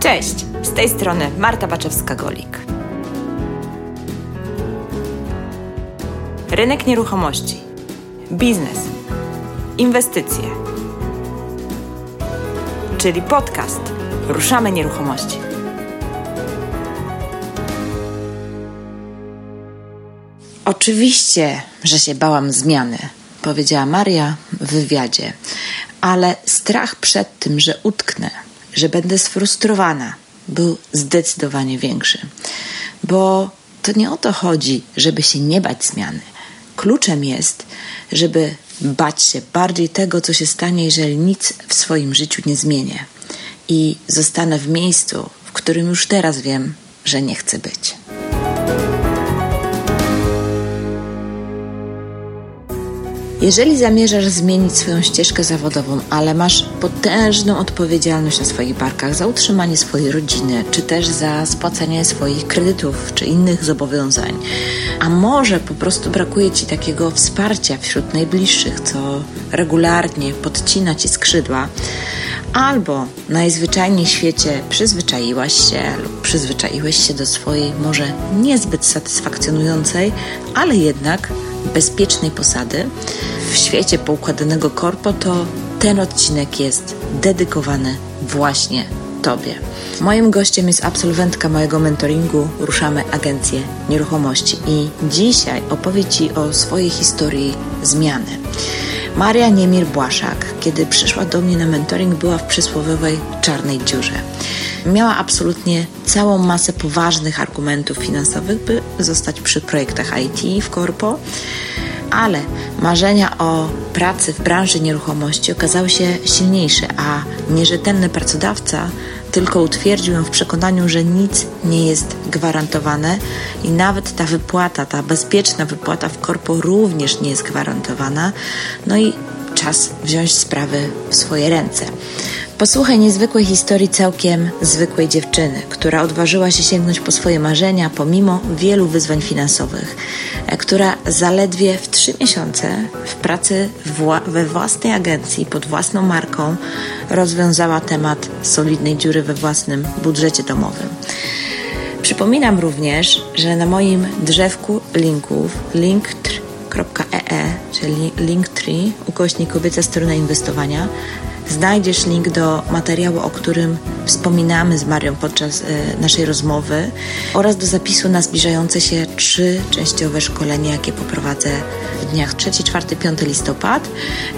Cześć, z tej strony Marta Baczewska-Golik. Rynek nieruchomości, biznes, inwestycje, czyli podcast Ruszamy Nieruchomości. Oczywiście, że się bałam zmiany, powiedziała Maria w wywiadzie, ale strach przed tym, że utknę, że będę sfrustrowana, był zdecydowanie większy. Bo to nie o to chodzi, żeby się nie bać zmiany. Kluczem jest, żeby bać się bardziej tego, co się stanie, jeżeli nic w swoim życiu nie zmienię i zostanę w miejscu, w którym już teraz wiem, że nie chcę być. Jeżeli zamierzasz zmienić swoją ścieżkę zawodową, ale masz potężną odpowiedzialność na swoich barkach za utrzymanie swojej rodziny, czy też za spłacanie swoich kredytów, czy innych zobowiązań, a może po prostu brakuje ci takiego wsparcia wśród najbliższych, co regularnie podcina ci skrzydła, albo najzwyczajniej w świecie przyzwyczaiłaś się lub przyzwyczaiłeś się do swojej może niezbyt satysfakcjonującej, ale jednak bezpiecznej posady w świecie poukładanego korpo, to ten odcinek jest dedykowany właśnie Tobie. Moim gościem jest absolwentka mojego mentoringu Ruszamy Agencję Nieruchomości i dzisiaj opowie Ci o swojej historii zmiany. Maria Niemir-Błaszak, kiedy przyszła do mnie na mentoring, była w przysłowiowej czarnej dziurze. Miała absolutnie całą masę poważnych argumentów finansowych, by zostać przy projektach IT w korpo, ale marzenia o pracy w branży nieruchomości okazały się silniejsze, a nierzetelny pracodawca tylko utwierdził ją w przekonaniu, że nic nie jest gwarantowane i nawet ta wypłata, ta bezpieczna wypłata w korpo również nie jest gwarantowana. No i czas wziąć sprawy w swoje ręce. Posłuchaj niezwykłej historii całkiem zwykłej dziewczyny, która odważyła się sięgnąć po swoje marzenia pomimo wielu wyzwań finansowych, e, która zaledwie w trzy miesiące w pracy we własnej agencji pod własną marką rozwiązała temat solidnej dziury we własnym budżecie domowym. Przypominam również, że na moim drzewku linków linktr.ee, e, czyli linktree, ukośnik kobieca strona inwestowania, znajdziesz link do materiału, o którym wspominamy z Marią podczas y, naszej rozmowy oraz do zapisu na zbliżające się trzy częściowe szkolenie, jakie poprowadzę w dniach 3, 4, 5 listopad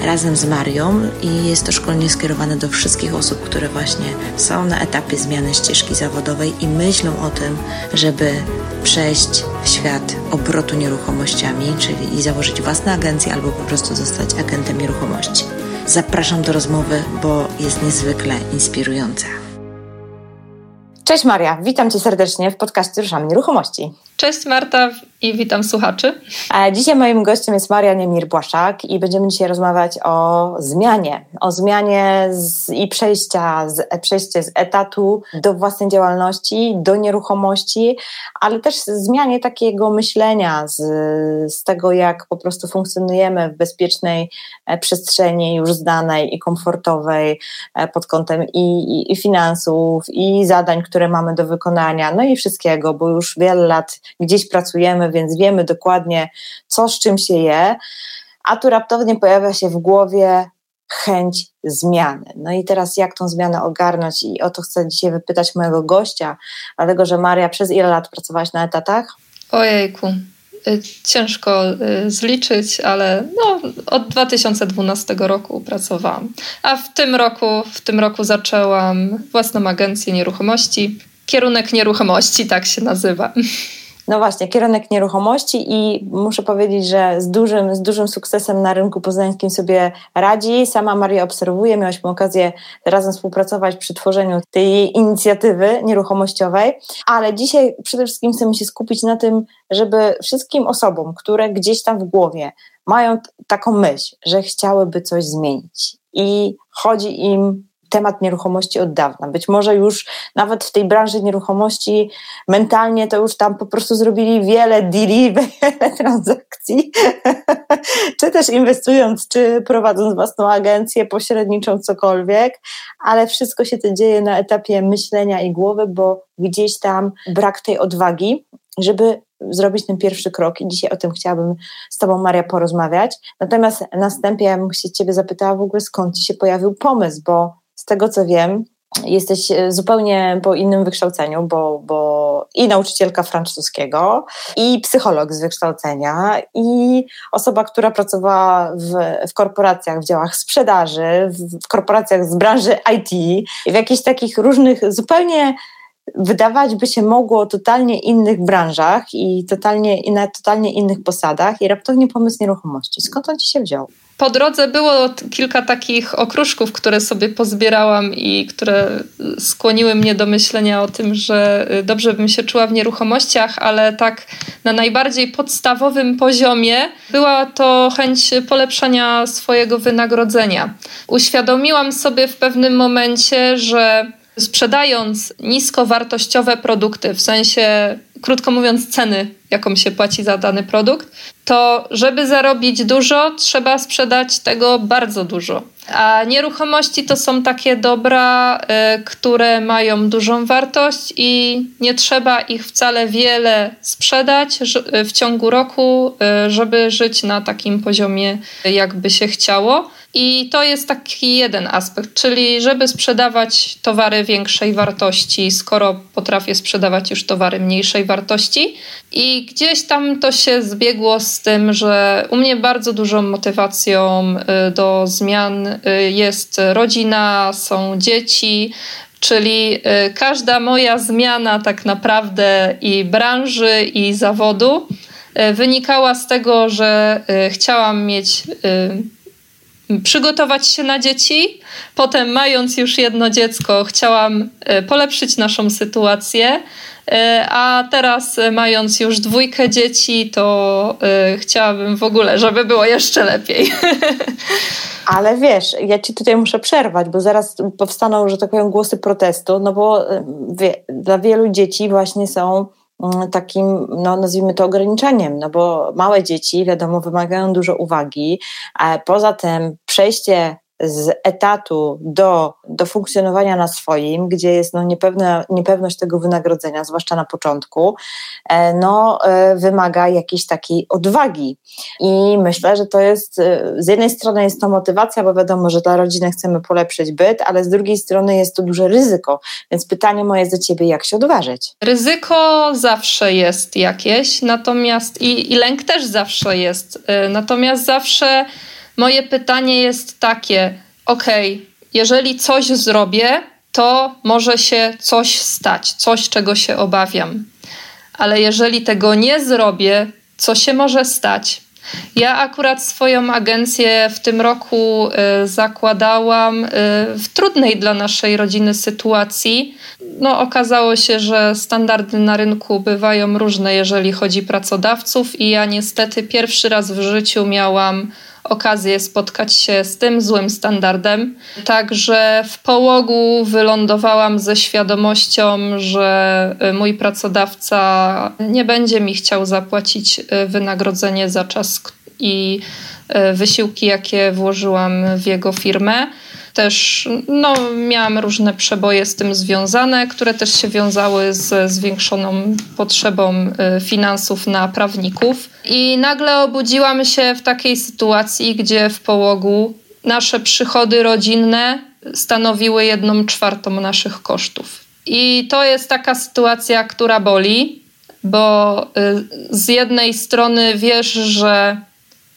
razem z Marią i jest to szkolenie skierowane do wszystkich osób, które właśnie są na etapie zmiany ścieżki zawodowej i myślą o tym, żeby przejść w świat obrotu nieruchomościami, czyli i założyć własne agencje albo po prostu zostać agentem nieruchomości. Zapraszam do rozmowy, bo jest niezwykle inspirująca. Cześć Maria, witam Cię serdecznie w podcaście Ruszamy Nieruchomości. Cześć Marta i witam słuchaczy. Dzisiaj moim gościem jest Maria Niemir-Błaszak i będziemy dzisiaj rozmawiać o zmianie. O zmianie z, i przejścia z, przejście z etatu do własnej działalności, do nieruchomości, ale też zmianie takiego myślenia z, z tego, jak po prostu funkcjonujemy w bezpiecznej e, przestrzeni już znanej i komfortowej e, pod kątem i, i, i finansów, i zadań, które mamy do wykonania, no i wszystkiego, bo już wiele lat gdzieś pracujemy, więc wiemy dokładnie, co z czym się je, a tu raptownie pojawia się w głowie chęć zmiany. No i teraz jak tą zmianę ogarnąć i o to chcę dzisiaj wypytać mojego gościa, dlatego że Maria, przez ile lat pracowałaś na etatach? Ojejku, y, ciężko y, zliczyć, ale no, od 2012 roku pracowałam. A w tym roku, w tym roku zaczęłam własną agencję nieruchomości. Kierunek nieruchomości, tak się nazywa. No właśnie, kierunek nieruchomości i muszę powiedzieć, że z dużym, z dużym sukcesem na rynku poznańskim sobie radzi. Sama Maria obserwuje, miałyśmy okazję razem współpracować przy tworzeniu tej inicjatywy nieruchomościowej, ale dzisiaj przede wszystkim chcemy się skupić na tym, żeby wszystkim osobom, które gdzieś tam w głowie mają taką myśl, że chciałyby coś zmienić. I chodzi im temat nieruchomości od dawna. Być może już nawet w tej branży nieruchomości mentalnie to już tam po prostu zrobili wiele deali, wiele transakcji, czy też inwestując, czy prowadząc własną agencję pośredniczą, cokolwiek, ale wszystko się to dzieje na etapie myślenia i głowy, bo gdzieś tam brak tej odwagi, żeby zrobić ten pierwszy krok i dzisiaj o tym chciałabym z Tobą, Maria, porozmawiać. Natomiast następnie ja bym się Ciebie zapytała w ogóle, skąd Ci się pojawił pomysł, bo z tego co wiem, jesteś zupełnie po innym wykształceniu, bo, bo i nauczycielka francuskiego, i psycholog z wykształcenia, i osoba, która pracowała w, w korporacjach, w działach sprzedaży, w, w korporacjach z branży IT, w jakichś takich różnych, zupełnie wydawać by się mogło totalnie innych branżach i totalnie, i na totalnie innych posadach i raptownie pomysł nieruchomości. Skąd on Ci się wziął? Po drodze było kilka takich okruszków, które sobie pozbierałam i które skłoniły mnie do myślenia o tym, że dobrze bym się czuła w nieruchomościach, ale tak na najbardziej podstawowym poziomie była to chęć polepszania swojego wynagrodzenia. Uświadomiłam sobie w pewnym momencie, że sprzedając niskowartościowe produkty, w sensie, krótko mówiąc, ceny, jaką się płaci za dany produkt, to żeby zarobić dużo, trzeba sprzedać tego bardzo dużo. A nieruchomości to są takie dobra, y, które mają dużą wartość i nie trzeba ich wcale wiele sprzedać w ciągu roku, y, żeby żyć na takim poziomie, jakby się chciało. I to jest taki jeden aspekt, czyli żeby sprzedawać towary większej wartości, skoro potrafię sprzedawać już towary mniejszej wartości. I gdzieś tam to się zbiegło z tym, że u mnie bardzo dużą motywacją y, do zmian y, jest rodzina, są dzieci. Czyli y, każda moja zmiana, tak naprawdę, i branży, i zawodu, wynikała z tego, że chciałam mieć przygotować się na dzieci. Potem, mając już jedno dziecko, chciałam e, polepszyć naszą sytuację. E, a teraz, e, mając już dwójkę dzieci, to chciałabym w ogóle, żeby było jeszcze lepiej. Ale wiesz, ja ci tutaj muszę przerwać, bo zaraz powstaną, że tak powiem, głosy protestu, no bo wie, dla wielu dzieci właśnie są takim, no nazwijmy to ograniczeniem, no bo małe dzieci, wiadomo, wymagają dużo uwagi, poza tym przejście z etatu do, do funkcjonowania na swoim, gdzie jest no niepewna, niepewność tego wynagrodzenia, zwłaszcza na początku, e, no, e, wymaga jakiejś takiej odwagi. I myślę, że to jest, e, z jednej strony jest to motywacja, bo wiadomo, że dla rodziny chcemy polepszyć byt, ale z drugiej strony jest to duże ryzyko. Więc pytanie moje do ciebie, jak się odważyć? Ryzyko zawsze jest jakieś, natomiast i, i lęk też zawsze jest. Natomiast zawsze Moje pytanie jest takie: ok, jeżeli coś zrobię, to może się coś stać, coś, czego się obawiam. Ale jeżeli tego nie zrobię, co się może stać? Ja akurat swoją agencję w tym roku y, zakładałam y, w trudnej dla naszej rodziny sytuacji. No, okazało się, że standardy na rynku bywają różne, jeżeli chodzi o pracodawców, i ja niestety pierwszy raz w życiu miałam okazję spotkać się z tym złym standardem. Także w połogu wylądowałam ze świadomością, że y, mój pracodawca nie będzie mi chciał zapłacić y, wynagrodzenie za czas i y, wysiłki, jakie włożyłam w jego firmę. Też no, miałam różne przeboje z tym związane, które też się wiązały z zwiększoną potrzebą y, finansów na prawników. I nagle obudziłam się w takiej sytuacji, gdzie w połogu nasze przychody rodzinne stanowiły jedną czwartą naszych kosztów. I to jest taka sytuacja, która boli, bo y, z jednej strony wiesz, że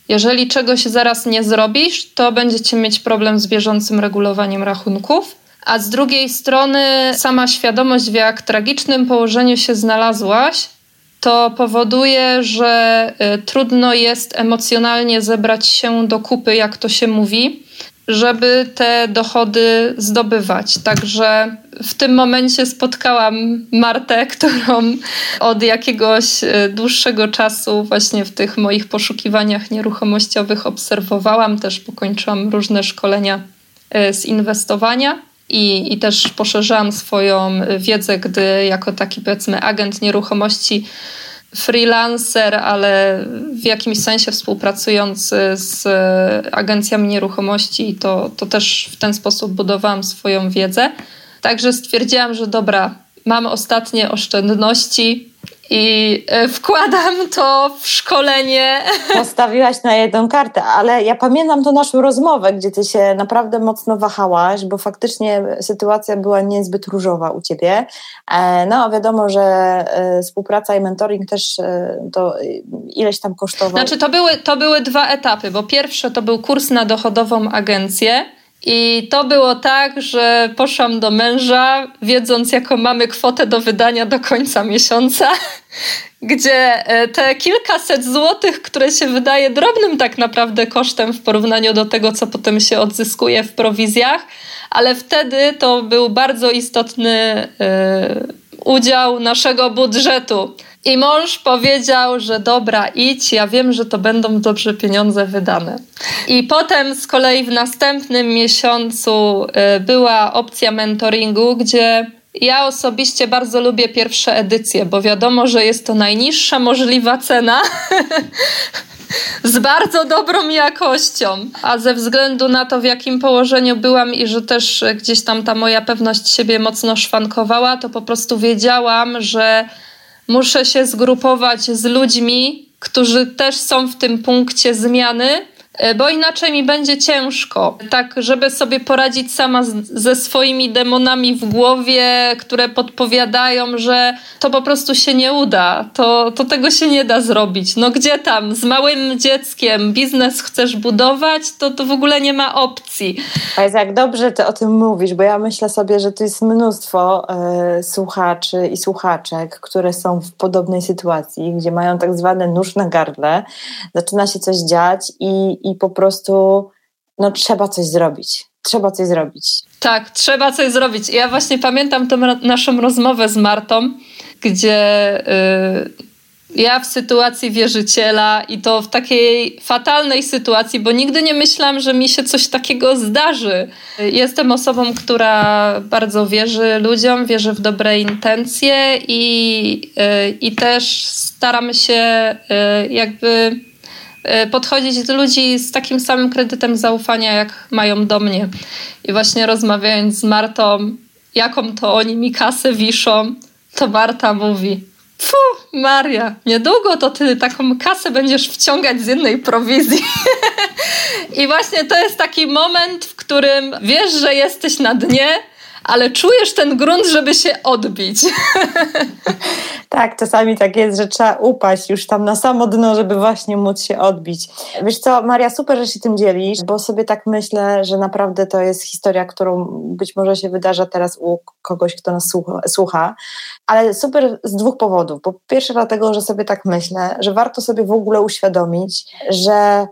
jeżeli czegoś zaraz nie zrobisz, to będziecie mieć problem z bieżącym regulowaniem rachunków. A z drugiej strony, sama świadomość, w jak tragicznym położeniu się znalazłaś, to powoduje, że y, trudno jest emocjonalnie zebrać się do kupy, jak to się mówi, żeby te dochody zdobywać. Także w tym momencie spotkałam Martę, którą od jakiegoś e, dłuższego czasu właśnie w tych moich poszukiwaniach nieruchomościowych obserwowałam. Też pokończyłam różne szkolenia e, z inwestowania. i, i też poszerzałam swoją wiedzę, gdy jako taki powiedzmy agent nieruchomości freelancer, ale w jakimś sensie współpracujący z agencjami nieruchomości, to, to też w ten sposób budowałam swoją wiedzę. Także stwierdziłam, że dobra, mam ostatnie oszczędności, i e, wkładam to w szkolenie. Postawiłaś na jedną kartę, ale ja pamiętam tą naszą rozmowę, gdzie ty się naprawdę mocno wahałaś, bo faktycznie sytuacja była niezbyt różowa u ciebie. E, no, a wiadomo, że e, współpraca i mentoring też to ileś tam kosztowało. Znaczy, to były, to były dwa etapy, bo pierwsze to był kurs na dochodową agencję i to było tak, że poszłam do męża, wiedząc, jaką mamy kwotę do wydania do końca miesiąca, gdzie e, te kilkaset złotych, które się wydaje drobnym tak naprawdę kosztem w porównaniu do tego, co potem się odzyskuje w prowizjach, ale wtedy to był bardzo istotny y, udział naszego budżetu. I mąż powiedział, że dobra, idź, ja wiem, że to będą dobrze pieniądze wydane. I potem z kolei w następnym miesiącu y, była opcja mentoringu, gdzie ja osobiście bardzo lubię pierwsze edycje, bo wiadomo, że jest to najniższa możliwa cena. z bardzo dobrą jakością, a ze względu na to, w jakim położeniu byłam i że też gdzieś tam ta moja pewność siebie mocno szwankowała, to po prostu wiedziałam, że muszę się zgrupować z ludźmi, którzy też są w tym punkcie zmiany, bo inaczej mi będzie ciężko. Tak, żeby sobie poradzić sama z, ze swoimi demonami w głowie, które podpowiadają, że to po prostu się nie uda, to, to tego się nie da zrobić. No gdzie tam, z małym dzieckiem biznes chcesz budować, to, to w ogóle nie ma opcji. A jest jak dobrze ty o tym mówisz, bo ja myślę sobie, że tu jest mnóstwo y, słuchaczy i słuchaczek, które są w podobnej sytuacji, gdzie mają tak zwany nóż na gardle, zaczyna się coś dziać i, i po prostu no, trzeba coś zrobić. Trzeba coś zrobić. Tak, trzeba coś zrobić. Ja właśnie pamiętam tą naszą rozmowę z Martą, gdzie y, ja w sytuacji wierzyciela i to w takiej fatalnej sytuacji, bo nigdy nie myślałam, że mi się coś takiego zdarzy. Jestem osobą, która bardzo wierzy ludziom, wierzy w dobre intencje i, y, i też staram się y, jakby podchodzić do ludzi z takim samym kredytem zaufania, jak mają do mnie. I właśnie rozmawiając z Martą, jaką to oni mi kasę wiszą, to Marta mówi: Fu, Maria, niedługo to ty taką kasę będziesz wciągać z jednej prowizji. I właśnie to jest taki moment, w którym wiesz, że jesteś na dnie, ale czujesz ten grunt, żeby się odbić. Tak, czasami tak jest, że trzeba upaść już tam na samo dno, żeby właśnie móc się odbić. Wiesz co, Maria, super, że się tym dzielisz, bo sobie tak myślę, że naprawdę to jest historia, którą być może się wydarza teraz u kogoś, kto nas słucha, ale super z dwóch powodów. Po pierwsze dlatego, że sobie tak myślę, że warto sobie w ogóle uświadomić, że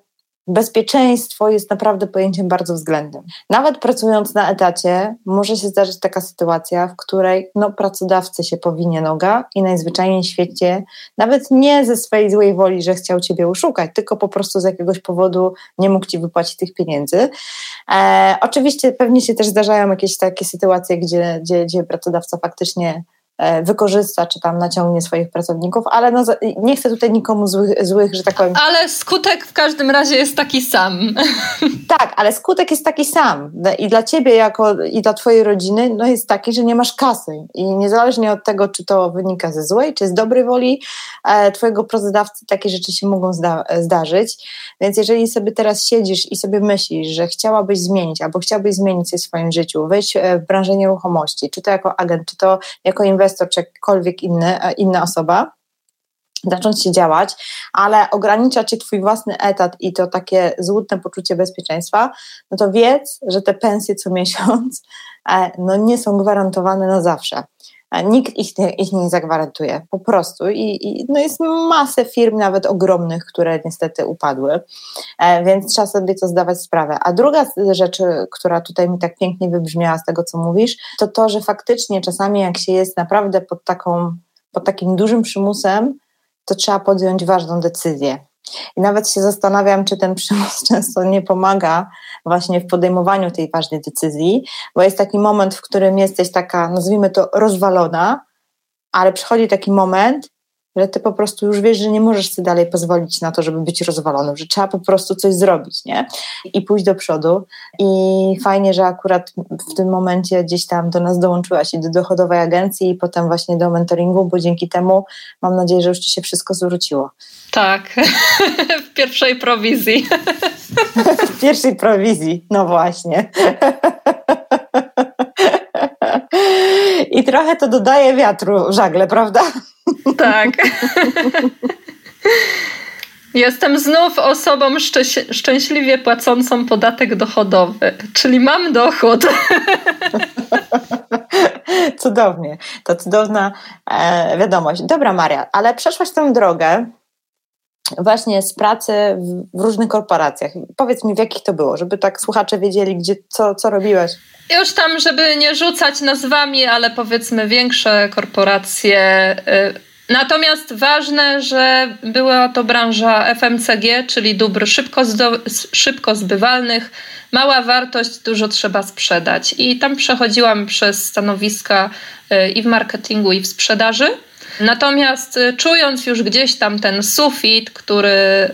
bezpieczeństwo jest naprawdę pojęciem bardzo względnym. Nawet pracując na etacie, może się zdarzyć taka sytuacja, w której no, pracodawcy się powinie noga i najzwyczajniej w świecie, nawet nie ze swojej złej woli, że chciał ciebie oszukać, tylko po prostu z jakiegoś powodu nie mógł ci wypłacić tych pieniędzy. E, oczywiście pewnie się też zdarzają jakieś takie sytuacje, gdzie, gdzie, gdzie pracodawca faktycznie wykorzysta, czy tam naciągnie swoich pracowników, ale no, nie chcę tutaj nikomu złych, złych, że tak powiem. Ale skutek w każdym razie jest taki sam. Tak, ale skutek jest taki sam. I dla ciebie jako, i dla twojej rodziny no jest taki, że nie masz kasy. I niezależnie od tego, czy to wynika ze złej, czy z dobrej woli e, twojego pracodawcy, takie rzeczy się mogą zda zdarzyć. Więc jeżeli sobie teraz siedzisz i sobie myślisz, że chciałabyś zmienić, albo chciałbyś zmienić coś w swoim życiu, wejść e, w branżę nieruchomości, czy to jako agent, czy to jako inwestor, inwestor, czy jakikolwiek inny, e, inna osoba, zacząć się działać, ale ogranicza ci twój własny etat i to takie złudne poczucie bezpieczeństwa, no to wiedz, że te pensje co miesiąc e, no nie są gwarantowane na zawsze. Nikt ich nie, ich nie zagwarantuje, po prostu. I, I, no jest masę firm, nawet ogromnych, które niestety upadły, e, więc trzeba sobie to zdawać sprawę. A druga rzecz, która tutaj mi tak pięknie wybrzmiała z tego, co mówisz, to to, że faktycznie czasami jak się jest naprawdę pod, taką, pod takim dużym przymusem, to trzeba podjąć ważną decyzję. I nawet się zastanawiam, czy ten przymus często nie pomaga właśnie w podejmowaniu tej ważnej decyzji, bo jest taki moment, w którym jesteś taka, nazwijmy to, rozwalona, ale przychodzi taki moment, że ty po prostu już wiesz, że nie możesz sobie dalej pozwolić na to, żeby być rozwalonym, że trzeba po prostu coś zrobić, nie? I pójść do przodu. I fajnie, że akurat w tym momencie gdzieś tam do nas dołączyłaś i do dochodowej agencji i potem właśnie do mentoringu, bo dzięki temu mam nadzieję, że już ci się wszystko zwróciło. Tak, w pierwszej prowizji. w pierwszej prowizji, no właśnie. I trochę to dodaje wiatru żagle, prawda? Tak. Jestem znów osobą szczęś- szczęśliwie płacącą podatek dochodowy, czyli mam dochód. Cudownie. To cudowna e, wiadomość. Dobra, Maria, ale przeszłaś tę drogę właśnie z pracy w, różnych korporacjach. Powiedz mi, w jakich to było, żeby tak słuchacze wiedzieli, gdzie, co, co robiłeś. Już tam, żeby nie rzucać nazwami, ale powiedzmy większe korporacje. Y Natomiast ważne, że była to branża FMCG, czyli dóbr szybko, szybko zbywalnych, mała wartość, dużo trzeba sprzedać. I tam przechodziłam przez stanowiska y, i w marketingu, i w sprzedaży. Natomiast y, czując już gdzieś tam ten sufit, który,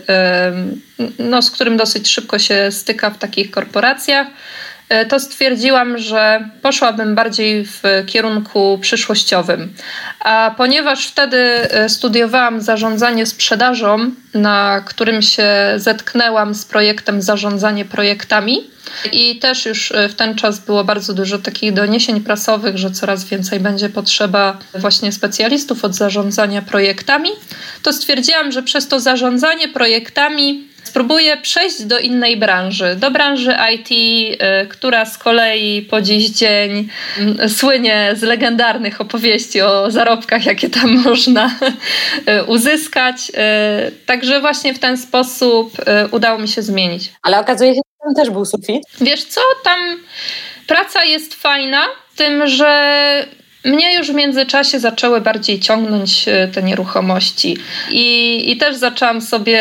no, z którym dosyć szybko się styka w takich korporacjach, y, to stwierdziłam, że poszłabym bardziej w kierunku przyszłościowym. A ponieważ wtedy y, studiowałam zarządzanie sprzedażą, na którym się zetknęłam z projektem zarządzanie projektami, i też już e, w ten czas było bardzo dużo takich doniesień prasowych, że coraz więcej będzie potrzeba właśnie specjalistów od zarządzania projektami. To stwierdziłam, że przez to zarządzanie projektami spróbuję przejść do innej branży, do branży IT, e, która z kolei po dziś dzień słynie z legendarnych opowieści o zarobkach, jakie tam można e, uzyskać. Także właśnie w ten sposób udało mi się zmienić. Ale okazuje się, tam też był sufit. Wiesz co, tam praca jest fajna, tym, że mnie już w międzyczasie zaczęły bardziej ciągnąć e, te nieruchomości i, i też zaczęłam sobie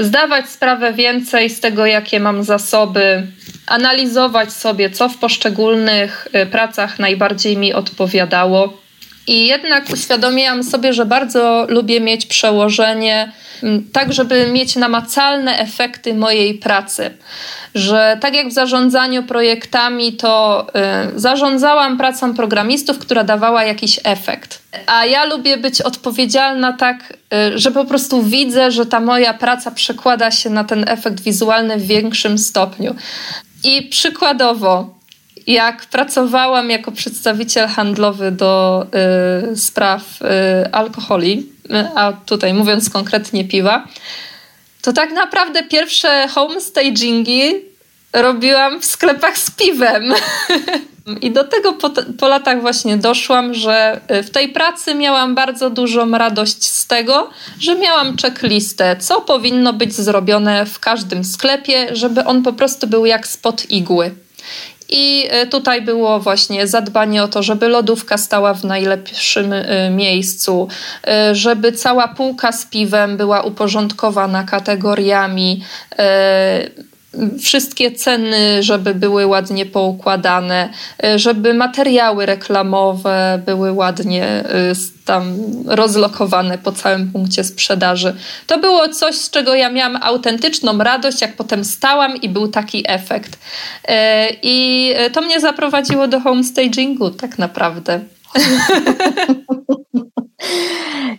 zdawać sprawę więcej z tego, jakie mam zasoby, analizować sobie, co w poszczególnych e, pracach najbardziej mi odpowiadało. I jednak uświadomiłam sobie, że bardzo lubię mieć przełożenie tak, żeby mieć namacalne efekty mojej pracy. Że tak jak w zarządzaniu projektami, to y, zarządzałam pracą programistów, która dawała jakiś efekt. A ja lubię być odpowiedzialna tak, y, że po prostu widzę, że ta moja praca przekłada się na ten efekt wizualny w większym stopniu. I przykładowo, jak pracowałam jako przedstawiciel handlowy do y, spraw y, alkoholi, a tutaj mówiąc konkretnie piwa, to tak naprawdę pierwsze homestagingi robiłam w sklepach z piwem. I do tego po, po, latach właśnie doszłam, że y, w tej pracy miałam bardzo dużą radość z tego, że miałam checklistę, co powinno być zrobione w każdym sklepie, żeby on po prostu był jak spod igły. I e, tutaj było właśnie zadbanie o to, żeby lodówka stała w najlepszym e, miejscu, e, żeby cała półka z piwem była uporządkowana kategoriami wszystkie ceny, żeby były ładnie poukładane, żeby materiały reklamowe były ładnie y, tam rozlokowane po całym punkcie sprzedaży. To było coś, z czego ja miałam autentyczną radość, jak potem stałam i był taki efekt. Y, I to mnie zaprowadziło do homestagingu tak naprawdę.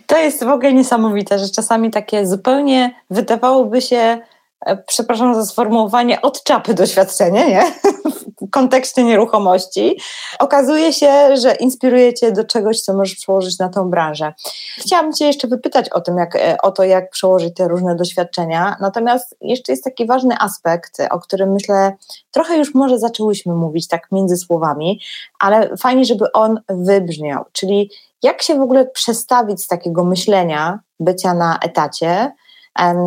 To jest w ogóle niesamowite, że czasami takie zupełnie wydawałoby się E, przepraszam za sformułowanie, od czapy doświadczenie, nie? w kontekście nieruchomości, okazuje się, że inspiruje Cię do czegoś, co możesz przełożyć na tą branżę. Chciałam Cię jeszcze wypytać o, tym, jak, e, o to, jak przełożyć te różne doświadczenia, natomiast jeszcze jest taki ważny aspekt, o którym myślę, trochę już może zaczęłyśmy mówić tak między słowami, ale fajnie, żeby on wybrzmiał, czyli jak się w ogóle przestawić z takiego myślenia bycia na etacie,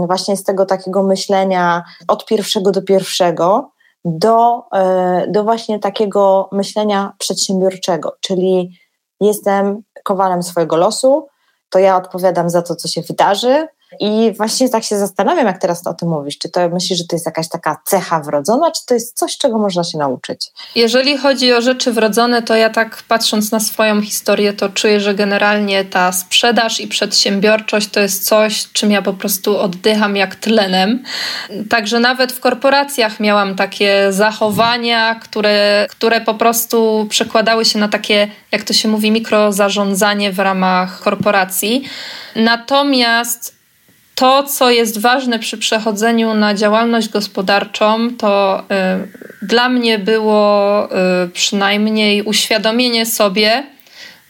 właśnie z tego takiego myślenia od pierwszego do pierwszego do, e, do właśnie takiego myślenia przedsiębiorczego, czyli jestem kowalem swojego losu, to ja odpowiadam za to, co się wydarzy I właśnie tak się zastanawiam, jak teraz o tym mówisz. Czy to myślisz, że to jest jakaś taka cecha wrodzona, czy to jest coś, czego można się nauczyć? Jeżeli chodzi o rzeczy wrodzone, to ja tak patrząc na swoją historię, to czuję, że generalnie ta sprzedaż i przedsiębiorczość to jest coś, czym ja po prostu oddycham jak tlenem. Także nawet w korporacjach miałam takie zachowania, które, które po prostu przekładały się na takie, jak to się mówi, mikrozarządzanie w ramach korporacji. Natomiast to, co jest ważne przy przechodzeniu na działalność gospodarczą, to y, dla mnie było y, przynajmniej uświadomienie sobie,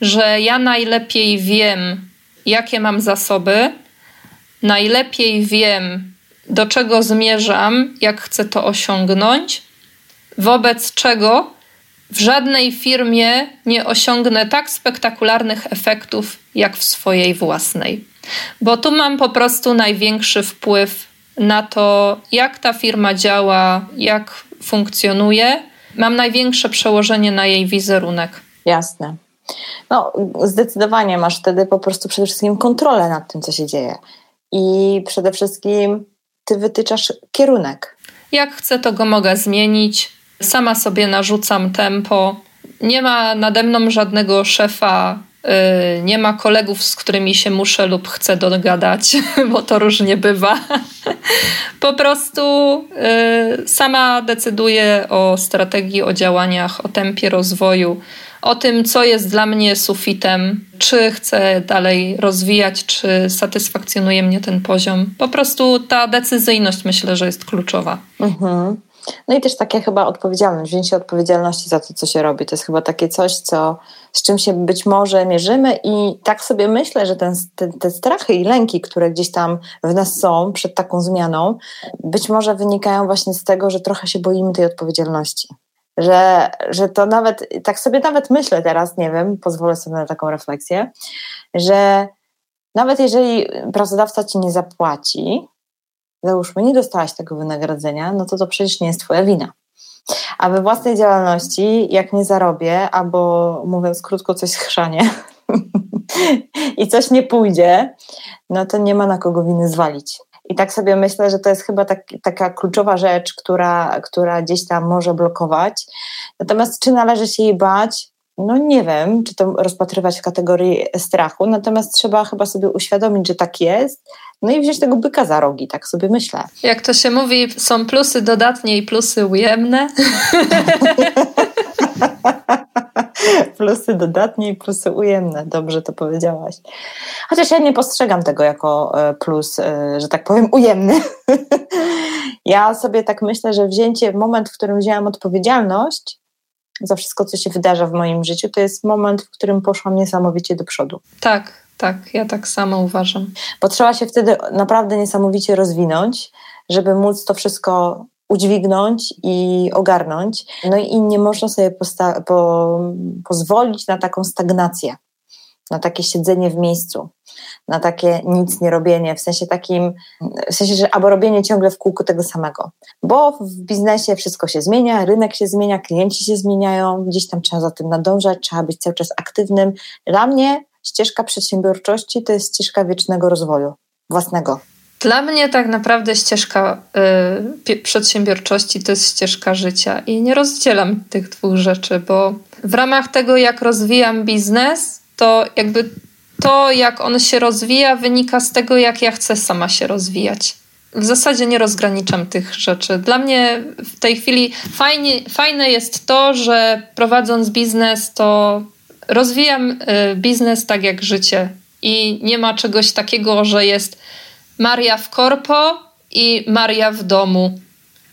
że ja najlepiej wiem, jakie mam zasoby, najlepiej wiem, do czego zmierzam, jak chcę to osiągnąć, wobec czego w żadnej firmie nie osiągnę tak spektakularnych efektów jak w swojej własnej. Bo tu mam po prostu największy wpływ na to, jak ta firma działa, jak funkcjonuje. Mam największe przełożenie na jej wizerunek. Jasne. No, zdecydowanie masz wtedy po prostu przede wszystkim kontrolę nad tym, co się dzieje. I przede wszystkim ty wytyczasz kierunek. Jak chcę, to go mogę zmienić. Sama sobie narzucam tempo. Nie ma nade mną żadnego szefa, nie ma kolegów, z którymi się muszę lub chcę dogadać, bo to różnie bywa. Po prostu y, sama decyduję o strategii, o działaniach, o tempie rozwoju o tym, co jest dla mnie sufitem, czy chcę dalej rozwijać, czy satysfakcjonuje mnie ten poziom. Po prostu ta decyzyjność myślę, że jest kluczowa. Mhm. No i też takie chyba odpowiedzialność, wzięcie odpowiedzialności za to, co się robi. To jest chyba takie coś, co, z czym się być może mierzymy i tak sobie myślę, że ten, te, te strachy i lęki, które gdzieś tam w nas są przed taką zmianą, być może wynikają właśnie z tego, że trochę się boimy tej odpowiedzialności że, że to nawet, tak sobie nawet myślę teraz, nie wiem, pozwolę sobie na taką refleksję, że nawet jeżeli pracodawca ci nie zapłaci, załóżmy, nie dostałaś tego wynagrodzenia, no to to przecież nie jest twoja wina. A we własnej działalności, jak nie zarobię, albo mówiąc krótko, coś schrzanie i coś nie pójdzie, no to nie ma na kogo winy zwalić. I tak sobie myślę, że to jest chyba tak, taka kluczowa rzecz, która, która gdzieś tam może blokować. Natomiast czy należy się jej bać? No nie wiem, czy to rozpatrywać w kategorii strachu, natomiast trzeba chyba sobie uświadomić, że tak jest, no i wziąć tego byka za rogi, tak sobie myślę. Jak to się mówi, są plusy dodatnie i plusy ujemne. plusy dodatnie i plusy ujemne. Dobrze to powiedziałaś. Chociaż ja nie postrzegam tego jako e, plus, e, że tak powiem, ujemny. ja sobie tak myślę, że wzięcie, moment, w którym wzięłam odpowiedzialność za wszystko, co się wydarza w moim życiu, to jest moment, w którym poszłam niesamowicie do przodu. Tak, tak, ja tak samo uważam. Bo trzeba się wtedy naprawdę niesamowicie rozwinąć, żeby móc to wszystko udźwignąć i ogarnąć. No i nie można sobie po pozwolić na taką stagnację, na takie siedzenie w miejscu, na takie nic nie robienie, w sensie takim, w sensie, że albo robienie ciągle w kółko tego samego. Bo w biznesie wszystko się zmienia, rynek się zmienia, klienci się zmieniają, gdzieś tam trzeba za tym nadążać, trzeba być cały czas aktywnym. Dla mnie ścieżka przedsiębiorczości to jest ścieżka wiecznego rozwoju własnego. Dla mnie tak naprawdę ścieżka y, przedsiębiorczości to jest ścieżka życia i nie rozdzielam tych dwóch rzeczy, bo w ramach tego, jak rozwijam biznes, to jakby to, jak on się rozwija, wynika z tego, jak ja chcę sama się rozwijać. W zasadzie nie rozgraniczam tych rzeczy. Dla mnie w tej chwili fajnie, fajne jest to, że prowadząc biznes, to rozwijam y, biznes tak jak życie i nie ma czegoś takiego, że jest Maria w korpo i Maria w domu.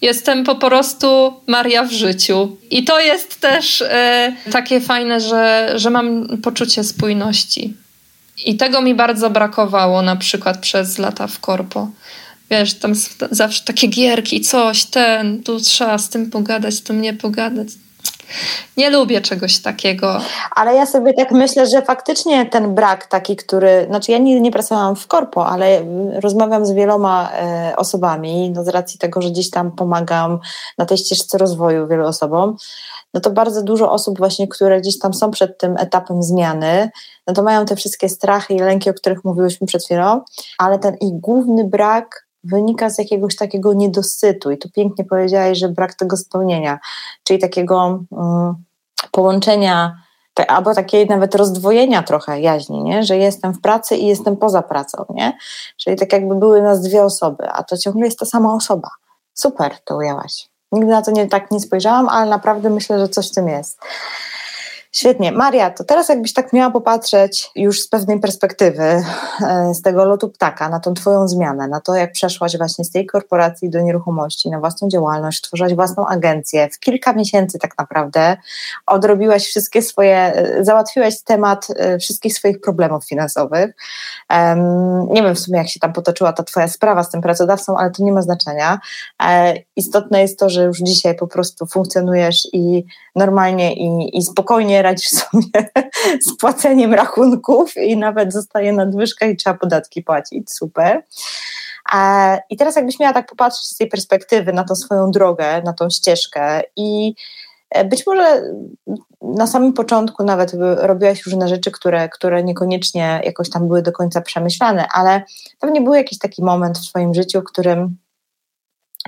Jestem po prostu Maria w życiu. I to jest też e, takie fajne, że, że mam poczucie spójności. I tego mi bardzo brakowało na przykład przez lata w korpo. Wiesz, tam zawsze takie gierki, coś, ten, tu trzeba z tym pogadać, tu mnie pogadać. Nie lubię czegoś takiego. Ale ja sobie tak myślę, że faktycznie ten brak taki, który, znaczy ja nigdy nie pracowałam w korpo, ale rozmawiam z wieloma e, osobami, no z racji tego, że gdzieś tam pomagam na tej ścieżce rozwoju wielu osobom, no to bardzo dużo osób właśnie, które gdzieś tam są przed tym etapem zmiany, no to mają te wszystkie strachy i lęki, o których mówiłyśmy przed chwilą, ale ten ich główny brak wynika z jakiegoś takiego niedosytu i tu pięknie powiedziałaś, że brak tego spełnienia, czyli takiego um, połączenia albo takiej nawet rozdwojenia trochę jaźni, nie? że jestem w pracy i jestem poza pracą, nie? czyli tak jakby były nas dwie osoby, a to ciągle jest ta sama osoba. Super to ujęłaś. Nigdy na to nie, tak nie spojrzałam, ale naprawdę myślę, że coś w tym jest. Świetnie. Maria, to teraz jakbyś tak miała popatrzeć już z pewnej perspektywy, e, z tego lotu ptaka, na tą twoją zmianę, na to, jak przeszłaś właśnie z tej korporacji do nieruchomości, na własną działalność, tworzyłaś własną agencję, w kilka miesięcy tak naprawdę odrobiłaś wszystkie swoje, e, załatwiłaś temat e, wszystkich swoich problemów finansowych. Nie wiem w sumie, jak się tam potoczyła ta twoja sprawa z tym pracodawcą, ale to nie ma znaczenia. Istotne jest to, że już dzisiaj po prostu funkcjonujesz i normalnie i, i spokojnie radzisz sobie z płaceniem rachunków i nawet zostaje nadwyżka i trzeba podatki płacić. Super. I teraz jakbyś miała tak popatrzeć z tej perspektywy na tą swoją drogę, na tą ścieżkę i e, być może na samym początku nawet robiłaś różne rzeczy, które, które niekoniecznie jakoś tam były do końca przemyślane, ale pewnie był jakiś taki moment w Twoim życiu, w którym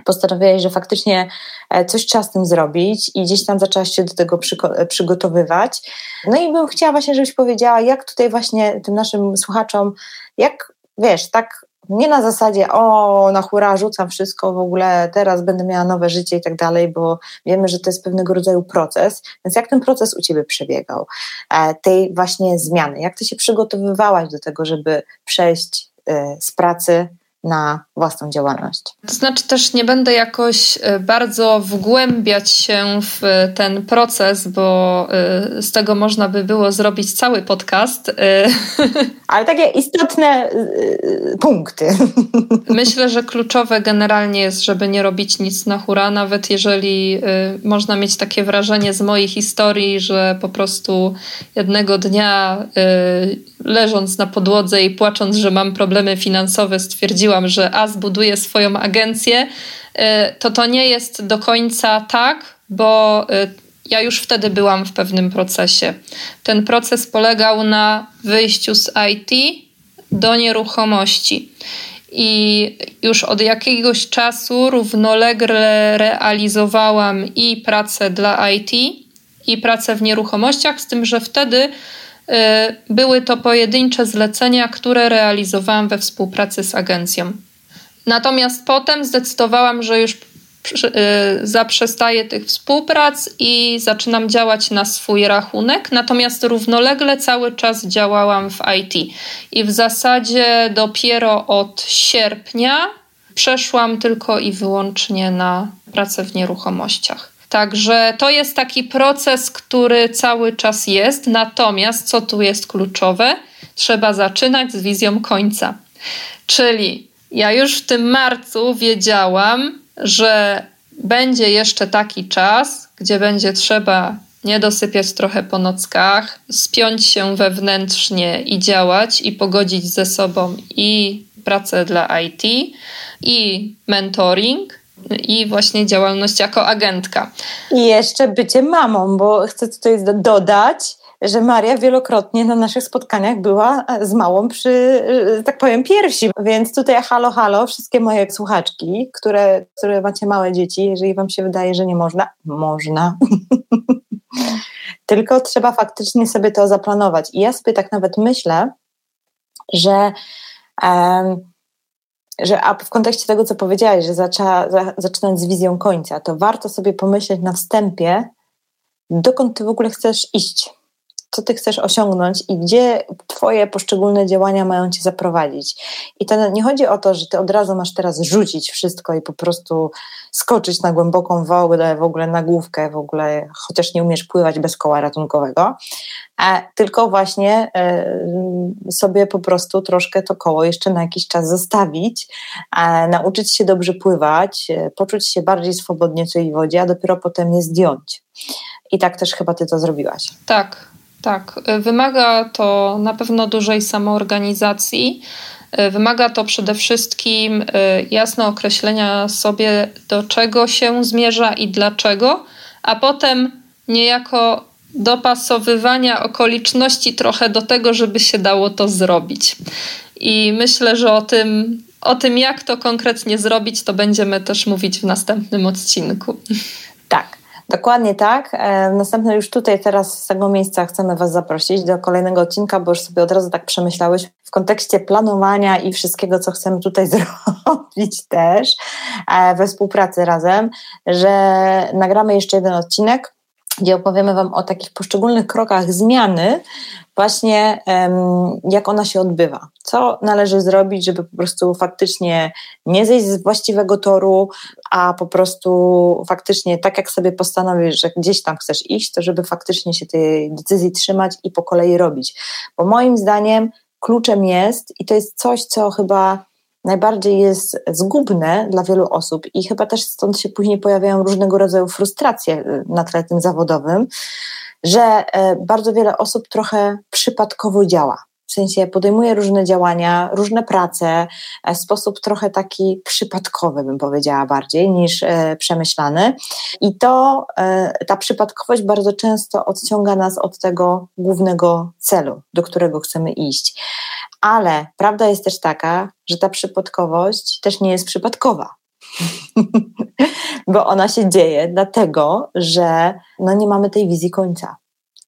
postanowiłeś, że faktycznie e, coś trzeba z tym zrobić i gdzieś tam zaczęłaś się do tego e, przygotowywać. No i bym chciała właśnie, żebyś powiedziała, jak tutaj właśnie tym naszym słuchaczom, jak wiesz, tak nie na zasadzie, o, na hura, rzucam wszystko, w ogóle teraz będę miała nowe życie i tak dalej, bo wiemy, że to jest pewnego rodzaju proces. Więc jak ten proces u Ciebie przebiegał? E, tej właśnie zmiany? Jak Ty się przygotowywałaś do tego, żeby przejść z pracy na własną działalność. To znaczy też nie będę jakoś e, bardzo wgłębiać się w ten proces, bo e, z tego można by było zrobić cały podcast. Ale takie istotne punkty. Myślę, że kluczowe generalnie jest, żeby nie robić nic na hura, nawet jeżeli można mieć takie wrażenie z mojej historii, że po prostu jednego dnia leżąc na podłodze i płacząc, że mam problemy finansowe, stwierdziłam, że a zbuduję swoją agencję, y, to to nie jest do końca tak, bo y, ja już wtedy byłam w pewnym procesie. Ten proces polegał na wyjściu z IT do nieruchomości. I już od jakiegoś czasu równolegle realizowałam i pracę dla IT, i pracę w nieruchomościach, z tym, że wtedy były to pojedyncze zlecenia, które realizowałam we współpracy z agencją. Natomiast potem zdecydowałam, że już y, zaprzestaję tych współprac i zaczynam działać na swój rachunek. Natomiast równolegle cały czas działałam w IT. I w zasadzie dopiero od sierpnia przeszłam tylko i wyłącznie na pracę w nieruchomościach. Także to jest taki proces, który cały czas jest. Natomiast co tu jest kluczowe? Trzeba zaczynać z wizją końca. Czyli ja już w tym marcu wiedziałam, że będzie jeszcze taki czas, gdzie będzie trzeba nie dosypiać trochę po nockach, spiąć się wewnętrznie i działać, i pogodzić ze sobą i pracę dla IT, i mentoring, i właśnie działalność jako agentka. I jeszcze bycie mamą, bo chcę tutaj dodać, że Maria wielokrotnie na naszych spotkaniach była z małą przy, tak powiem, piersi. Więc tutaj halo, halo, wszystkie moje słuchaczki, które, które macie małe dzieci, jeżeli wam się wydaje, że nie można, można. Tylko trzeba faktycznie sobie to zaplanować. I ja sobie tak nawet myślę, że um, że a w kontekście tego, co powiedziałeś, że zaczęła, za, zaczynać z wizją końca, to warto sobie pomyśleć na wstępie, dokąd ty w ogóle chcesz iść co ty chcesz osiągnąć i gdzie twoje poszczególne działania mają cię zaprowadzić. I to nie chodzi o to, że ty od razu masz teraz rzucić wszystko i po prostu skoczyć na głęboką wodę, w ogóle na główkę, w ogóle chociaż nie umiesz pływać bez koła ratunkowego, a tylko właśnie y, sobie po prostu troszkę to koło jeszcze na jakiś czas zostawić, nauczyć się dobrze pływać, y, poczuć się bardziej swobodnie w tej wodzie, a dopiero potem je zdjąć. I tak też chyba ty to zrobiłaś. Tak, tak, y, wymaga to na pewno dużej samoorganizacji. Y, wymaga to przede wszystkim y, jasno określenia sobie, do czego się zmierza i dlaczego, a potem niejako dopasowywania okoliczności trochę do tego, żeby się dało to zrobić. I myślę, że o tym, o tym, jak to konkretnie zrobić, to będziemy też mówić w następnym odcinku. Tak. Dokładnie tak. E, następne już tutaj teraz z tego miejsca chcemy Was zaprosić do kolejnego odcinka, bo już sobie od razu tak przemyślałeś w kontekście planowania i wszystkiego, co chcemy tutaj zrobić też e, we współpracy razem, że nagramy jeszcze jeden odcinek, gdzie opowiemy Wam o takich poszczególnych krokach zmiany, właśnie jak ona się odbywa. Co należy zrobić, żeby po prostu faktycznie nie zejść z właściwego toru, a po prostu faktycznie tak jak sobie postanowisz, że gdzieś tam chcesz iść, to żeby faktycznie się tej decyzji trzymać i po kolei robić. Bo moim zdaniem kluczem jest, i to jest coś, co chyba najbardziej jest zgubne dla wielu osób i chyba też stąd się później pojawiają różnego rodzaju frustracje y, na tle tym zawodowym, że e, bardzo wiele osób trochę przypadkowo działa. W sensie podejmuje różne działania, różne prace e, w sposób trochę taki przypadkowy, bym powiedziała bardziej, niż e, przemyślany. I to, ta przypadkowość bardzo często odciąga nas od tego głównego celu, do którego chcemy iść. Ale prawda jest też taka, że ta przypadkowość też nie jest przypadkowa. Bo ona się dzieje dlatego, że no nie mamy tej wizji końca.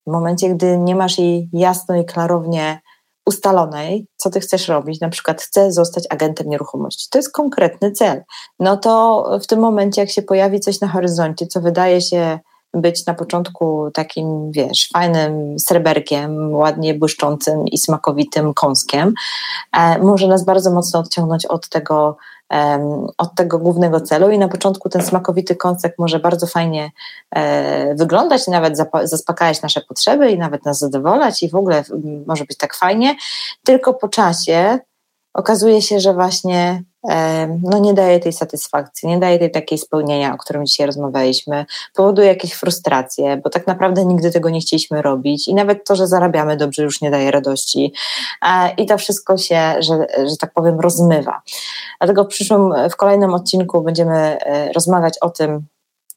W momencie, gdy nie masz jej jasno i klarownie ustalonej, co ty chcesz robić, na przykład chcę zostać agentem nieruchomości, to jest konkretny cel, no to w tym momencie, jak się pojawi coś na horyzoncie, co wydaje się być na początku takim, wiesz, fajnym sreberkiem, ładnie błyszczącym i smakowitym kąskiem, e, może nas bardzo mocno odciągnąć od tego, od tego głównego celu i na początku ten smakowity kąsek może bardzo fajnie e, wyglądać nawet zaspokajać nasze potrzeby i nawet nas zadowalać i w ogóle może być tak fajnie, tylko po czasie okazuje się, że właśnie no nie daje tej satysfakcji, nie daje tej takiej spełnienia, o którym dzisiaj rozmawialiśmy, powoduje jakieś frustracje, bo tak naprawdę nigdy tego nie chcieliśmy robić i nawet to, że zarabiamy dobrze już nie daje radości i to wszystko się, że, że tak powiem, rozmywa. Dlatego w przyszłym, w kolejnym odcinku będziemy e, rozmawiać o tym,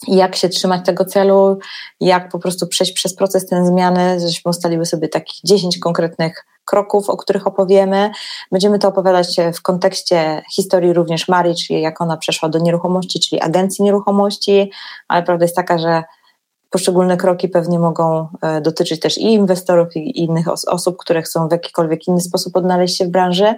jak się trzymać tego celu, jak po prostu przejść przez proces tej zmiany, żeśmy ustaliły sobie takich 10 konkretnych kroków, o których opowiemy. Będziemy to opowiadać w kontekście historii również Marii, czyli jak ona przeszła do nieruchomości, czyli agencji nieruchomości, ale prawda jest taka, że poszczególne kroki pewnie mogą e, dotyczyć też i inwestorów, i innych os osób, które chcą w jakikolwiek inny sposób odnaleźć się w branży.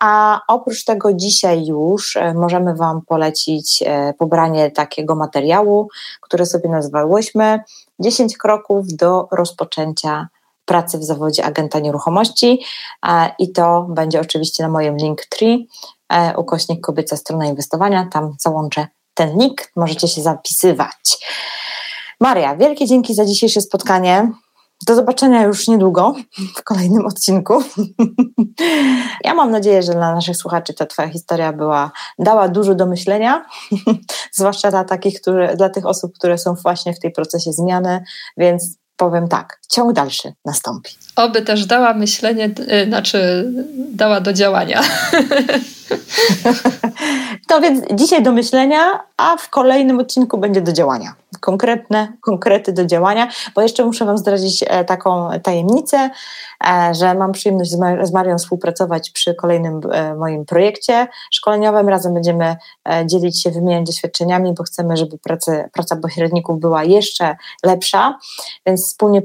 A oprócz tego dzisiaj już e, możemy Wam polecić e, pobranie takiego materiału, które sobie nazwałyśmy 10 kroków do rozpoczęcia pracy w zawodzie agenta nieruchomości i to będzie oczywiście na moim Linktree, ukośnik kobieca strona inwestowania, tam załączę ten link, możecie się zapisywać. Maria, wielkie dzięki za dzisiejsze spotkanie. Do zobaczenia już niedługo w kolejnym odcinku. Ja mam nadzieję, że dla naszych słuchaczy ta Twoja historia była, dała dużo do myślenia, zwłaszcza dla takich, które, dla tych osób, które są właśnie w tej procesie zmiany, więc powiem tak, ciąg dalszy nastąpi. Oby też dała myślenie, yy, znaczy dała do działania. To więc dzisiaj do myślenia, a w kolejnym odcinku będzie do działania. Konkretne, konkrety do działania, bo jeszcze muszę Wam zdradzić e, taką tajemnicę, że mam przyjemność z Marią współpracować przy kolejnym e, moim projekcie szkoleniowym. Razem będziemy dzielić się, wymieniać doświadczeniami, bo chcemy, żeby praca, praca pośredników była jeszcze lepsza, więc wspólnie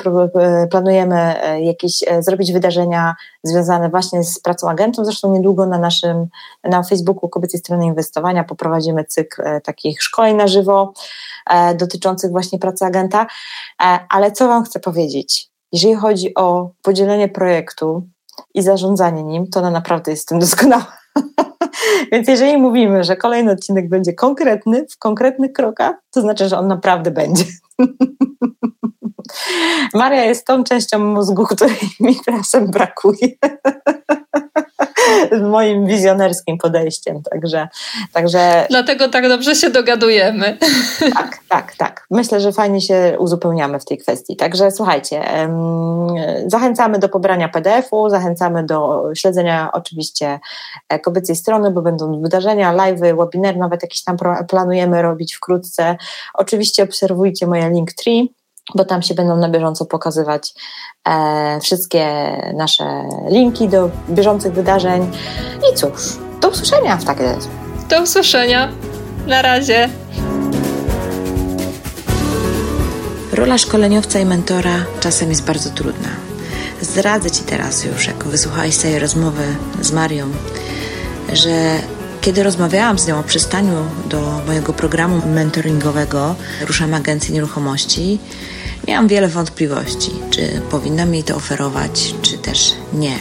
planujemy jakieś zrobić wydarzenia związane właśnie z pracą agentów. Zresztą niedługo na naszym na Facebooku Kobiecej Strony Inwestowania poprowadzimy cykl e, takich szkoleń na żywo e, dotyczących właśnie pracy agenta. E, ale co Wam chcę powiedzieć? Jeżeli chodzi o podzielenie projektu i zarządzanie nim, to ona naprawdę jest tym doskonała. Więc jeżeli mówimy, że kolejny odcinek będzie konkretny, w konkretnych krokach, to znaczy, że on naprawdę będzie. Maria jest tą częścią mózgu, której mi czasem brakuje. Z moim wizjonerskim podejściem, także, także... Dlatego tak dobrze się dogadujemy. Tak, tak, tak. Myślę, że fajnie się uzupełniamy w tej kwestii. Także słuchajcie, zachęcamy do pobrania PDF-u, zachęcamy do śledzenia oczywiście e, kobiecej strony, bo będą wydarzenia, live'y, webinary, nawet jakieś tam planujemy robić wkrótce. Oczywiście obserwujcie moje Linktree, bo tam się będą na bieżąco pokazywać wszystkie nasze linki do bieżących wydarzeń. I cóż, do usłyszenia w takiej Do usłyszenia. Na razie. Rola szkoleniowca i mentora czasem jest bardzo trudna. Zdradzę Ci teraz już, jak wysłuchałeś tej rozmowy z Marią, że kiedy rozmawiałam z nią o przystaniu do mojego programu mentoringowego Ruszam Agencję Nieruchomości, miałam wiele wątpliwości, czy powinnam jej to oferować, czy też nie.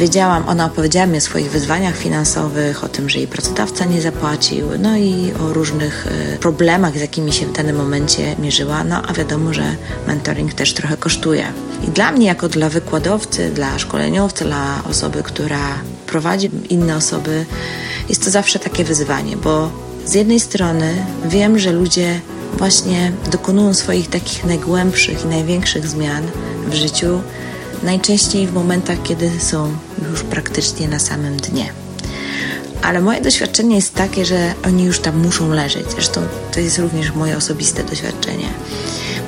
Wiedziałam, ona opowiedziała mi o swoich wyzwaniach finansowych, o tym, że jej pracodawca nie zapłacił, no i o różnych y, problemach, z jakimi się w danym momencie mierzyła. No a wiadomo, że mentoring też trochę kosztuje. I dla mnie, jako dla wykładowcy, dla szkoleniowca, dla osoby, która prowadzi inne osoby, jest to zawsze takie wyzwanie, bo z jednej strony wiem, że ludzie właśnie dokonują swoich takich najgłębszych i największych zmian w życiu najczęściej w momentach, kiedy są już praktycznie na samym dnie. Ale moje doświadczenie jest takie, że oni już tam muszą leżeć. Zresztą to jest również moje osobiste doświadczenie,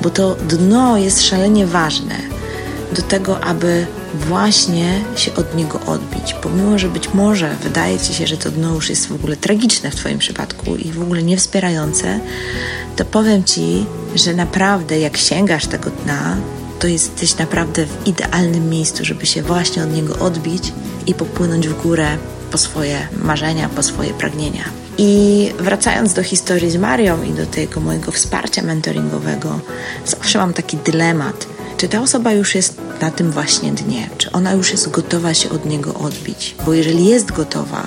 bo to dno jest szalenie ważne do tego, aby właśnie się od niego odbić. Pomimo, że być może wydaje ci się, że to dno już jest w ogóle tragiczne w Twoim przypadku i w ogóle niewspierające, to powiem Ci, że naprawdę jak sięgasz tego dna, to jesteś naprawdę w idealnym miejscu, żeby się właśnie od niego odbić i popłynąć w górę po swoje marzenia, po swoje pragnienia. I wracając do historii z Marią i do tego mojego wsparcia mentoringowego, zawsze mam taki dylemat, czy ta osoba już jest na tym właśnie dnie, czy ona już jest gotowa się od niego odbić. Bo jeżeli jest gotowa,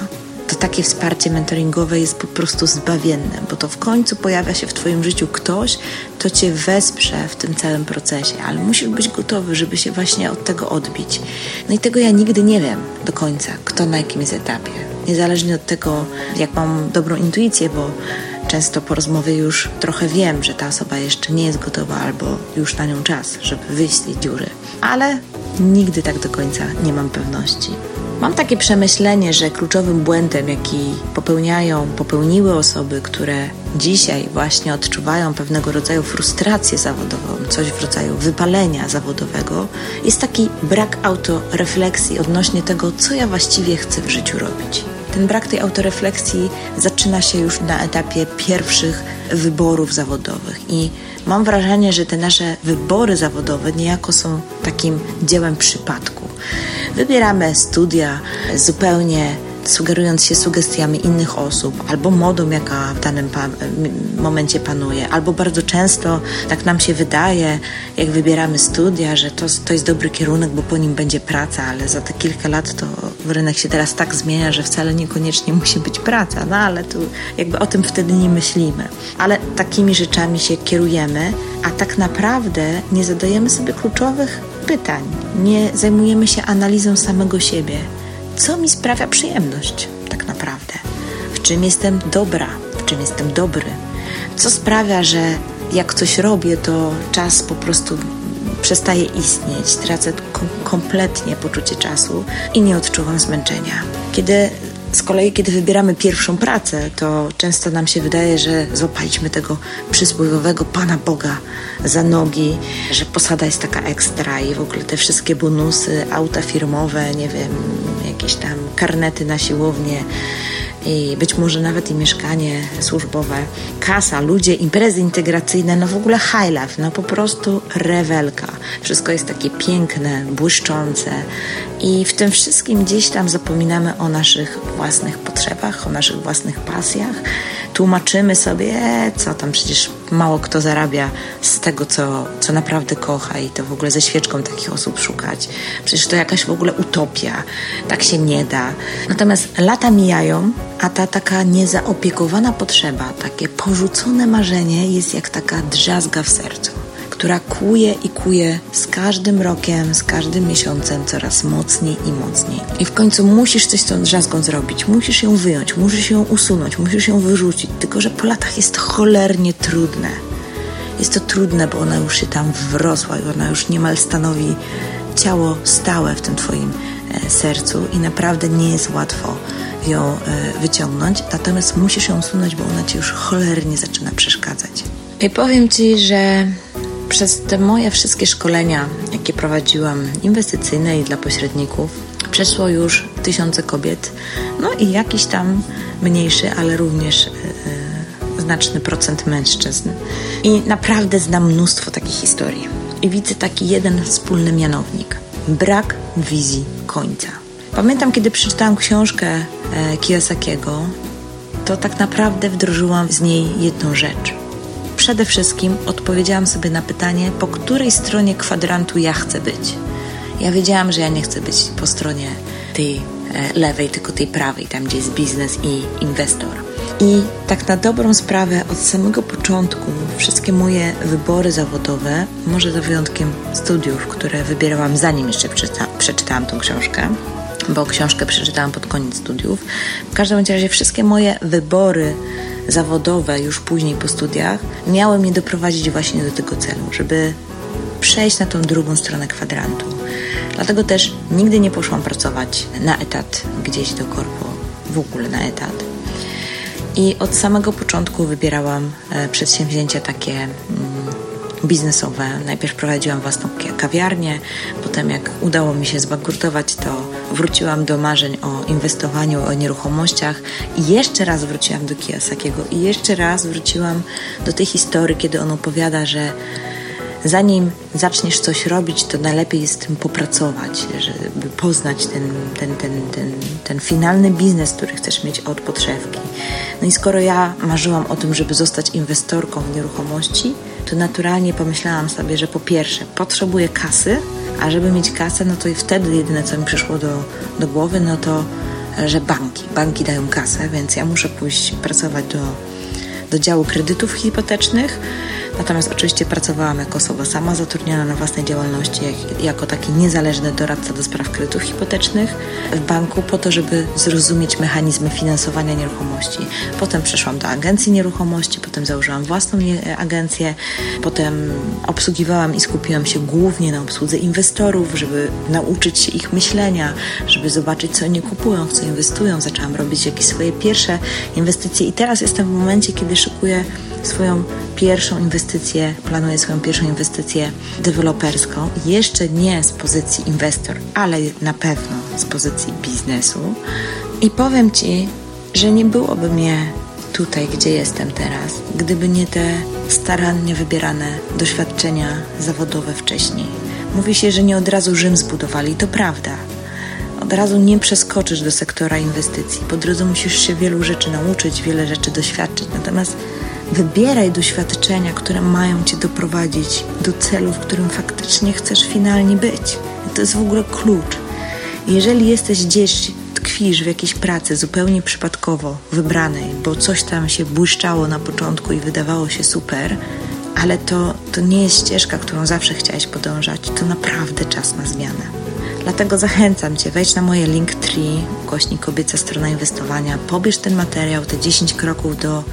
to takie wsparcie mentoringowe jest po prostu zbawienne, bo to w końcu pojawia się w Twoim życiu ktoś, kto Cię wesprze w tym całym procesie, ale musisz być gotowy, żeby się właśnie od tego odbić. No i tego ja nigdy nie wiem do końca, kto na jakim jest etapie. Niezależnie od tego, jak mam dobrą intuicję, bo często po rozmowie już trochę wiem, że ta osoba jeszcze nie jest gotowa albo już na nią czas, żeby wyjść z tej dziury. Ale nigdy tak do końca nie mam pewności. Mam takie przemyślenie, że kluczowym błędem, jaki popełniają, popełniły osoby, które dzisiaj właśnie odczuwają pewnego rodzaju frustrację zawodową, coś w rodzaju wypalenia zawodowego, jest taki brak autorefleksji odnośnie tego, co ja właściwie chcę w życiu robić. Ten brak tej autorefleksji zaczyna się już na etapie pierwszych wyborów zawodowych i mam wrażenie, że te nasze wybory zawodowe niejako są takim dziełem przypadku. Wybieramy studia zupełnie sugerując się sugestiami innych osób, albo modą, jaka w danym pa momencie panuje, albo bardzo często tak nam się wydaje, jak wybieramy studia, że to, to jest dobry kierunek, bo po nim będzie praca, ale za te kilka lat to rynek się teraz tak zmienia, że wcale niekoniecznie musi być praca, no ale tu jakby o tym wtedy nie myślimy. Ale takimi rzeczami się kierujemy, a tak naprawdę nie zadajemy sobie kluczowych pytań, nie zajmujemy się analizą samego siebie, co mi sprawia przyjemność tak naprawdę, w czym jestem dobra, w czym jestem dobry, co sprawia, że jak coś robię, to czas po prostu przestaje istnieć, tracę kom kompletnie poczucie czasu i nie odczuwam zmęczenia. Kiedy z kolei, kiedy wybieramy pierwszą pracę, to często nam się wydaje, że złapaliśmy tego przysłowiowego Pana Boga za nogi, że posada jest taka ekstra i w ogóle te wszystkie bonusy, auta firmowe, nie wiem, jakieś tam karnety na siłownię i być może nawet i mieszkanie służbowe, kasa, ludzie, imprezy integracyjne, no w ogóle high life, no po prostu rewelka. Wszystko jest takie piękne, błyszczące i w tym wszystkim gdzieś tam zapominamy o naszych własnych potrzebach, o naszych własnych pasjach. Tłumaczymy sobie, e, co tam przecież mało kto zarabia z tego, co, co naprawdę kocha i to w ogóle ze świeczką takich osób szukać. Przecież to jakaś w ogóle utopia, tak się nie da. Natomiast lata mijają, a ta taka niezaopiekowana potrzeba, takie porzucone marzenie jest jak taka drzazga w sercu która kuje i kuje z każdym rokiem, z każdym miesiącem coraz mocniej i mocniej. I w końcu musisz coś z tą drzazgą zrobić, musisz ją wyjąć, musisz ją usunąć, musisz ją wyrzucić, tylko że po latach jest cholernie trudne. Jest to trudne, bo ona już się tam wrosła i ona już niemal stanowi ciało stałe w tym Twoim e, sercu i naprawdę nie jest łatwo ją e, wyciągnąć, natomiast musisz ją usunąć, bo ona Ci już cholernie zaczyna przeszkadzać. I powiem Ci, że Przez te moje wszystkie szkolenia, jakie prowadziłam, inwestycyjne i dla pośredników, przeszło już tysiące kobiet, no i jakiś tam mniejszy, ale również yy, znaczny procent mężczyzn. I naprawdę znam mnóstwo takich historii. I widzę taki jeden wspólny mianownik: brak wizji końca. Pamiętam, kiedy przeczytałam książkę e, Kiyosakiego, to tak naprawdę wdrożyłam z niej jedną rzecz. Przede wszystkim odpowiedziałam sobie na pytanie, po której stronie kwadrantu ja chcę być. Ja wiedziałam, że ja nie chcę być po stronie tej e, lewej, tylko tej prawej, tam gdzie jest biznes i inwestor. I tak na dobrą sprawę od samego początku wszystkie moje wybory zawodowe, może za wyjątkiem studiów, które wybierałam zanim jeszcze przeczyta przeczytałam tą książkę, bo książkę przeczytałam pod koniec studiów. W każdym razie wszystkie moje wybory zawodowe już później po studiach miały mnie doprowadzić właśnie do tego celu, żeby przejść na tą drugą stronę kwadrantu. Dlatego też nigdy nie poszłam pracować na etat gdzieś do korpo, w ogóle na etat. I od samego początku wybierałam e, przedsięwzięcia takie mm, biznesowe. Najpierw prowadziłam własną kawiarnię, potem jak udało mi się zbankrutować, to wróciłam do marzeń o inwestowaniu, o nieruchomościach i jeszcze raz wróciłam do Kiyosakiego i jeszcze raz wróciłam do tej historii, kiedy on opowiada, że zanim zaczniesz coś robić, to najlepiej jest tym popracować, żeby poznać ten, ten, ten, ten, ten finalny biznes, który chcesz mieć od podszewki. No i skoro ja marzyłam o tym, żeby zostać inwestorką w nieruchomości, to naturalnie pomyślałam sobie, że po pierwsze potrzebuję kasy, a żeby mieć kasę, no to i wtedy jedyne, co mi przyszło do, do głowy, no to, że banki. Banki dają kasę, więc ja muszę pójść pracować do, do działu kredytów hipotecznych, Natomiast oczywiście pracowałam jako osoba sama zatrudniona na własnej działalności, jak, jako taki niezależny doradca do spraw kredytów hipotecznych w banku po to, żeby zrozumieć mechanizmy finansowania nieruchomości. Potem przeszłam do agencji nieruchomości, potem założyłam własną agencję, potem obsługiwałam i skupiłam się głównie na obsłudze inwestorów, żeby nauczyć się ich myślenia, żeby zobaczyć, co oni kupują, w co inwestują. Zaczęłam robić jakieś swoje pierwsze inwestycje i teraz jestem w momencie, kiedy szykuję swoją pierwszą inwestycję, planuję swoją pierwszą inwestycję deweloperską, jeszcze nie z pozycji inwestor, ale na pewno z pozycji biznesu. I powiem Ci, że nie byłoby mnie tutaj, gdzie jestem teraz, gdyby nie te starannie wybierane doświadczenia zawodowe wcześniej. Mówi się, że nie od razu Rzym zbudowali, to prawda. Od razu nie przeskoczysz do sektora inwestycji. Po drodze musisz się wielu rzeczy nauczyć, wiele rzeczy doświadczyć. Natomiast Wybieraj doświadczenia, które mają cię doprowadzić do celu, w którym faktycznie chcesz finalnie być. To jest w ogóle klucz. Jeżeli jesteś gdzieś, tkwisz w jakiejś pracy zupełnie przypadkowo wybranej, bo coś tam się błyszczało na początku i wydawało się super, ale to, to nie jest ścieżka, którą zawsze chciałeś podążać, to naprawdę czas na zmianę. Dlatego zachęcam Cię, wejdź na moje Linktree, kośnik kobieca strona inwestowania, pobierz ten materiał, te 10 kroków do,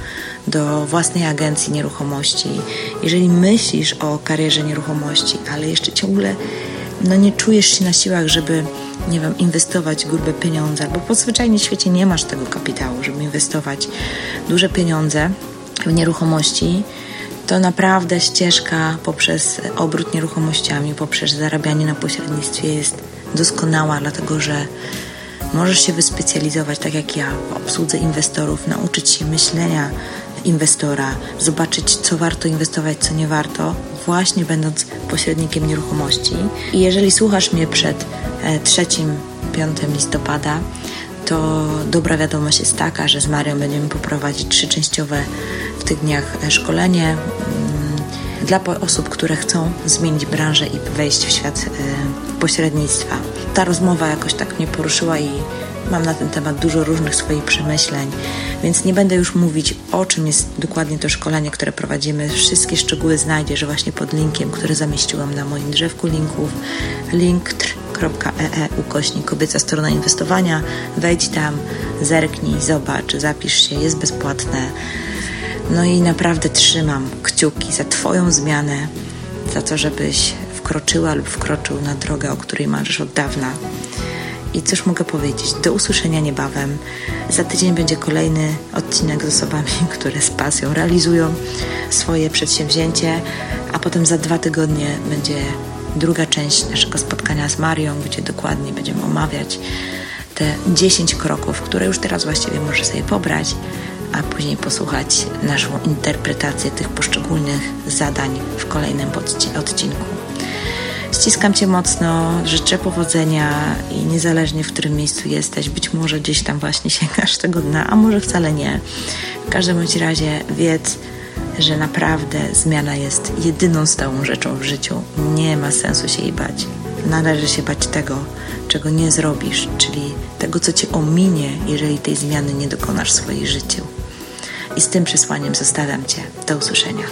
do własnej agencji nieruchomości. Jeżeli myślisz o karierze nieruchomości, ale jeszcze ciągle no nie czujesz się na siłach, żeby nie wiem, inwestować grube pieniądze, bo po zwyczajnie świecie nie masz tego kapitału, żeby inwestować duże pieniądze w nieruchomości, to naprawdę ścieżka poprzez obrót nieruchomościami, poprzez zarabianie na pośrednictwie jest doskonała, dlatego że możesz się wyspecjalizować, tak jak ja, w obsłudze inwestorów, nauczyć się myślenia inwestora, zobaczyć, co warto inwestować, co nie warto, właśnie będąc pośrednikiem nieruchomości. I jeżeli słuchasz mnie przed 3-5 e, listopada, to dobra wiadomość jest taka, że z Marią będziemy poprowadzić trzyczęściowe w tych dniach e, szkolenie dla osób, które chcą zmienić branżę i wejść w świat y, pośrednictwa. Ta rozmowa jakoś tak mnie poruszyła i mam na ten temat dużo różnych swoich przemyśleń, więc nie będę już mówić o czym jest dokładnie to szkolenie, które prowadzimy. Wszystkie szczegóły znajdziesz właśnie pod linkiem, który zamieściłam na moim drzewku linków linktr.ee ukośnik kobieca strona inwestowania. Wejdź tam, zerknij, zobacz, zapisz się, jest bezpłatne no i naprawdę trzymam kciuki za Twoją zmianę, za to, żebyś wkroczyła lub wkroczył na drogę, o której marzysz od dawna. I cóż mogę powiedzieć? Do usłyszenia niebawem. Za tydzień będzie kolejny odcinek z osobami, które z pasją realizują swoje przedsięwzięcie, a potem za dwa tygodnie będzie druga część naszego spotkania z Marią, gdzie dokładnie będziemy omawiać te 10 kroków, które już teraz właściwie możesz sobie pobrać, a później posłuchać naszą interpretację tych poszczególnych zadań w kolejnym odcinku. Ściskam Cię mocno, życzę powodzenia i niezależnie w którym miejscu jesteś, być może gdzieś tam właśnie sięgasz tego dna, a może wcale nie. W każdym bądź razie wiedz, że naprawdę zmiana jest jedyną stałą rzeczą w życiu. Nie ma sensu się jej bać. Należy się bać tego, czego nie zrobisz, czyli tego, co cię ominie, jeżeli tej zmiany nie dokonasz w swoim życiu. I z tym przesłaniem zostawiam cię. Do usłyszenia.